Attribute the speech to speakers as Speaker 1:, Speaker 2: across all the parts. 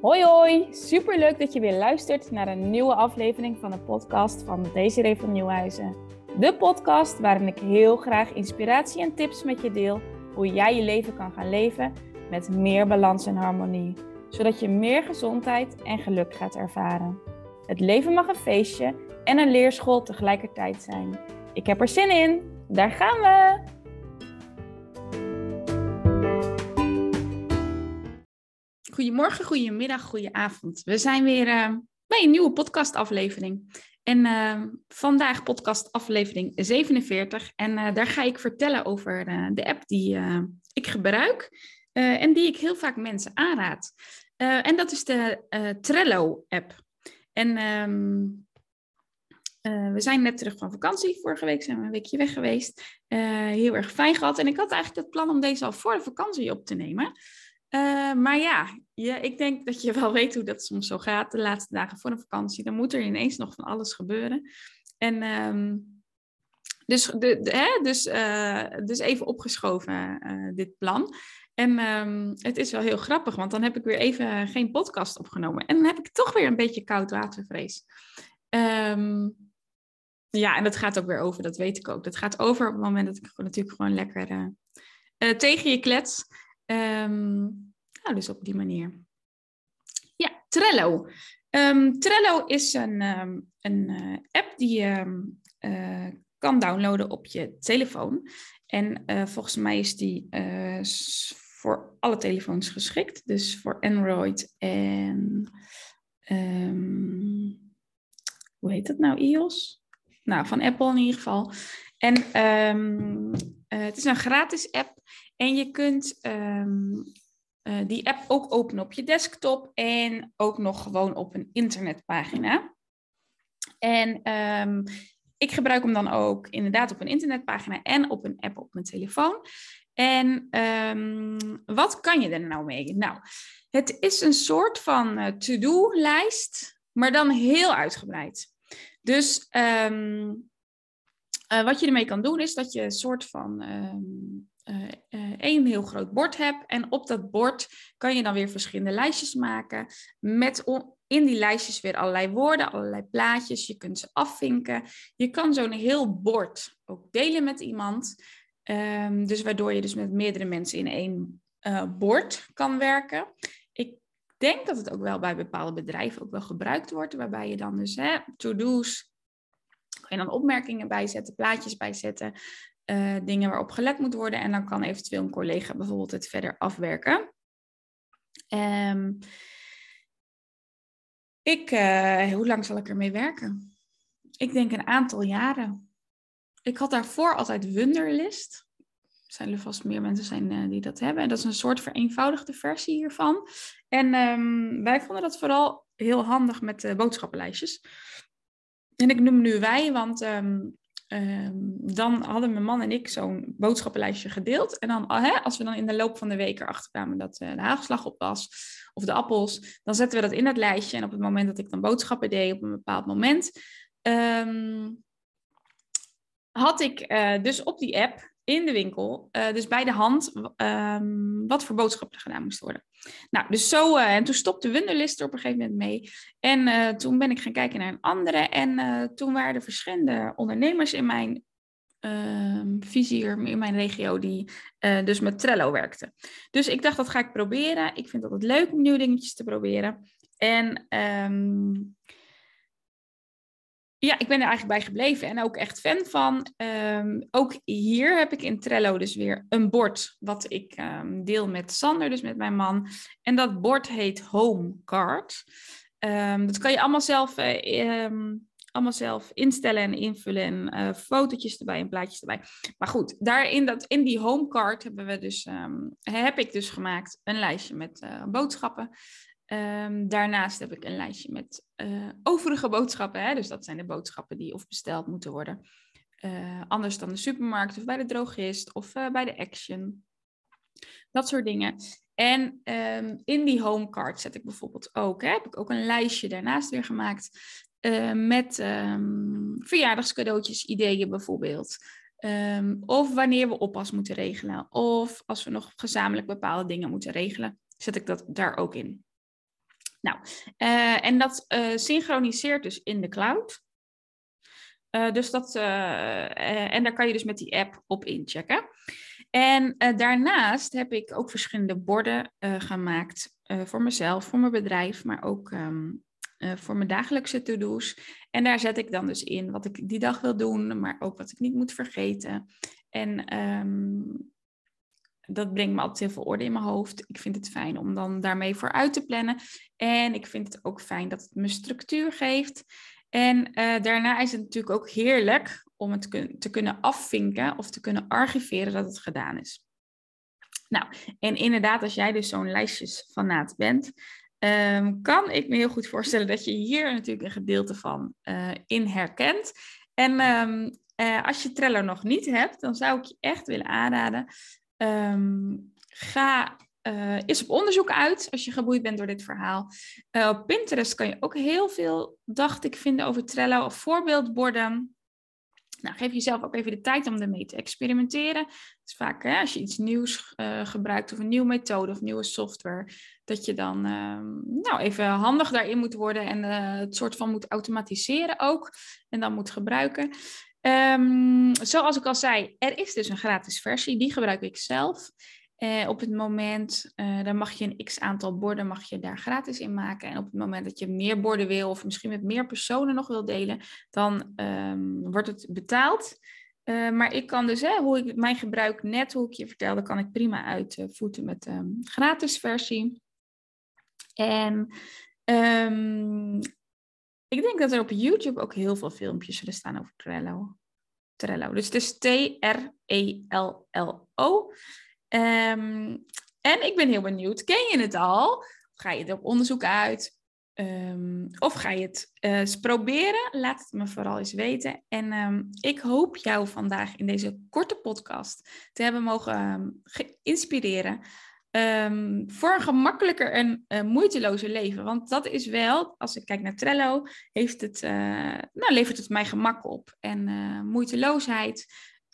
Speaker 1: Hoi hoi, superleuk dat je weer luistert naar een nieuwe aflevering van de podcast van Desiree van Nieuwhuizen. De podcast waarin ik heel graag inspiratie en tips met je deel hoe jij je leven kan gaan leven met meer balans en harmonie, zodat je meer gezondheid en geluk gaat ervaren. Het leven mag een feestje en een leerschool tegelijkertijd zijn. Ik heb er zin in, daar gaan we! Goedemorgen, goedemiddag, goedenavond. We zijn weer uh, bij een nieuwe podcastaflevering. En uh, vandaag podcast aflevering 47. En uh, daar ga ik vertellen over de app die ik gebruik en die ik heel vaak mensen aanraad. en dat is de Trello-app. En um, we zijn net terug van vakantie. Vorige week zijn we een weekje weg geweest. heel erg fijn gehad. En ik had eigenlijk het plan om deze al voor de vakantie op te nemen. Uh, maar ja, ik denk dat je wel weet hoe dat soms zo gaat. De laatste dagen voor een vakantie, dan moet er ineens nog van alles gebeuren. En um, dus, de, hè, dus, uh, dus even opgeschoven, uh, dit plan. En um, het is wel heel grappig, want dan heb ik weer even geen podcast opgenomen. En dan heb ik toch weer een beetje koud watervrees. Um, ja, en dat gaat ook weer over, dat weet ik ook. Dat gaat over op het moment dat ik natuurlijk gewoon lekker tegen je klets. Um, nou, dus op die manier. Ja, Trello. Um, Trello is een, um, een uh, app die je uh, kan downloaden op je telefoon. En uh, volgens mij is die voor alle telefoons geschikt. Dus voor Android en hoe heet dat nou? iOS? Nou, van Apple in ieder geval. En het is een gratis app en je kunt um, uh, die app ook openen op je desktop en ook nog gewoon op een internetpagina. En um, ik gebruik hem dan ook inderdaad op een internetpagina en op een app op mijn telefoon. En um, wat kan je er nou mee? Nou, het is een soort van uh, to-do-lijst, maar dan heel uitgebreid. Dus um, uh, wat je ermee kan doen is dat je een soort van uh, één heel groot bord hebt. En op dat bord kan je dan weer verschillende lijstjes maken. Met in die lijstjes weer allerlei woorden, allerlei plaatjes. Je kunt ze afvinken. Je kan zo'n heel bord ook delen met iemand. Um, dus waardoor je dus met meerdere mensen in één bord kan werken. Ik denk dat het ook wel bij bepaalde bedrijven ook wel gebruikt wordt. Waarbij je dan dus to-do's je dan opmerkingen bijzetten, plaatjes bijzetten uh, dingen waarop gelet moet worden. En dan kan eventueel een collega bijvoorbeeld het verder afwerken. Um, ik, uh, hoe lang zal ik ermee werken? Ik denk een aantal jaren. Ik had daarvoor altijd Wunderlist. Er zijn er vast meer mensen zijn, uh, die dat hebben. En dat is een soort vereenvoudigde versie hiervan. En um, wij vonden dat vooral heel handig met uh, boodschappenlijstjes. En ik noem nu wij, want um, Um, dan hadden mijn man en ik zo'n boodschappenlijstje gedeeld. En dan, hè, als we dan in de loop van de week erachter kwamen dat uh, de hagelslag op was, of de appels, dan zetten we dat in dat lijstje. En op het moment dat ik dan boodschappen deed, op een bepaald moment, um, had ik uh, dus op die app in de winkel, uh, dus bij de hand, um, wat voor boodschappen gedaan moest worden. Nou, dus zo, uh, en toen stopte Wunderlist er op een gegeven moment mee. En uh, toen ben ik gaan kijken naar een andere. En toen waren er verschillende ondernemers in mijn ehm, vizier, in mijn regio, die dus met Trello werkten. Dus ik dacht, dat ga ik proberen. Ik vind het altijd leuk om nieuwe dingetjes te proberen. En um, ja, ik ben er eigenlijk bij gebleven en ook echt fan van. Um, ook hier heb ik in Trello dus weer een bord wat ik um, deel met Sander, dus met mijn man. En dat bord heet Home Card. Um, dat kan je allemaal zelf, uh, allemaal zelf instellen en invullen en uh, fotootjes erbij en plaatjes erbij. Maar goed, daarin dat, in die Home Card hebben we dus, heb ik dus gemaakt een lijstje met uh, boodschappen. Um, daarnaast heb ik een lijstje met uh, overige boodschappen. Hè? Dus dat zijn de boodschappen die of besteld moeten worden. Uh, anders dan de supermarkt of bij de drogist of uh, bij de Action. Dat soort dingen. En um, in die home card zet ik bijvoorbeeld ook, hè, heb ik ook een lijstje daarnaast weer gemaakt. met um, verjaardagscadeautjes, ideeën bijvoorbeeld. of wanneer we oppas moeten regelen. Of als we nog gezamenlijk bepaalde dingen moeten regelen, zet ik dat daar ook in. Nou, en dat synchroniseert dus in de cloud. dus dat, en daar kan je dus met die app op inchecken. En daarnaast heb ik ook verschillende borden gemaakt voor mezelf, voor mijn bedrijf, maar ook ehm, voor mijn dagelijkse to-do's. En daar zet ik dan dus in wat ik die dag wil doen, maar ook wat ik niet moet vergeten. En um, dat brengt me altijd heel veel orde in mijn hoofd. Ik vind het fijn om dan daarmee vooruit te plannen. En ik vind het ook fijn dat het me structuur geeft. En uh, daarna is het natuurlijk ook heerlijk om het te, kunnen afvinken of te kunnen archiveren dat het gedaan is. Nou, en inderdaad, als jij dus zo'n lijstjesfanaat bent, um, kan ik me heel goed voorstellen dat je hier natuurlijk een gedeelte van uh, in herkent. En um, uh, als je Trello nog niet hebt, dan zou ik je echt willen aanraden. Um, ga uh, eens op onderzoek uit als je geboeid bent door dit verhaal. op Pinterest kan je ook heel veel, dacht ik, vinden over Trello of voorbeeldborden. Nou, geef jezelf ook even de tijd om ermee te experimenteren. Dus vaak hè, als je iets nieuws uh, gebruikt of een nieuwe methode of nieuwe software, dat je dan uh, nou, even handig daarin moet worden en het soort van moet automatiseren ook en dan moet gebruiken. Um, zoals ik al zei, er is dus een gratis versie, die gebruik ik zelf. Uh, op het moment, uh, dan mag je een x aantal borden mag je daar gratis in maken. En op het moment dat je meer borden wil of misschien met meer personen nog wil delen, dan um, wordt het betaald. Uh, maar ik kan dus, hè, hoe ik mijn gebruik net, hoe ik je vertelde, kan ik prima uitvoeten met de um, gratis versie. En ik denk dat er op YouTube ook heel veel filmpjes zullen staan over Trello. Trello. Dus het is T-R-E-L-L-O. Um, en ik ben heel benieuwd, ken je het al? Ga je er op onderzoek uit? Of ga je het uh, eens proberen? Laat het me vooral eens weten. En um, ik hoop jou vandaag in deze korte podcast te hebben mogen inspireren voor een gemakkelijker en uh, moeitelozer leven. Want dat is wel, als ik kijk naar Trello, heeft het, uh, nou, levert het mij gemak op. En moeiteloosheid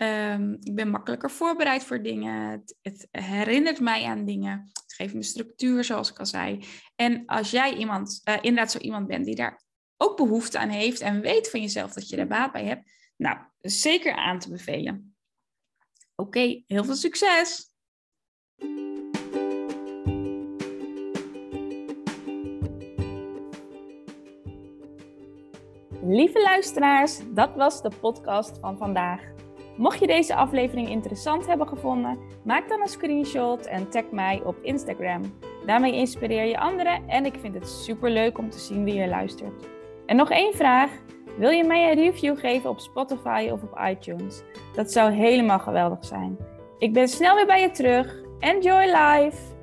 Speaker 1: Um, ik ben makkelijker voorbereid voor dingen. Het, herinnert mij aan dingen. Het geeft me structuur, zoals ik al zei. En als jij iemand, inderdaad zo iemand bent die daar ook behoefte aan heeft en weet van jezelf dat je er baat bij hebt, nou, zeker aan te bevelen. Oké, heel veel succes! Lieve luisteraars, dat was de podcast van vandaag. Mocht je deze aflevering interessant hebben gevonden, maak dan een screenshot en tag mij op Instagram. Daarmee inspireer je anderen en ik vind het super leuk om te zien wie je luistert. En nog één vraag. Wil je mij een review geven op Spotify of op iTunes? Dat zou helemaal geweldig zijn. Ik ben snel weer bij je terug. Enjoy life!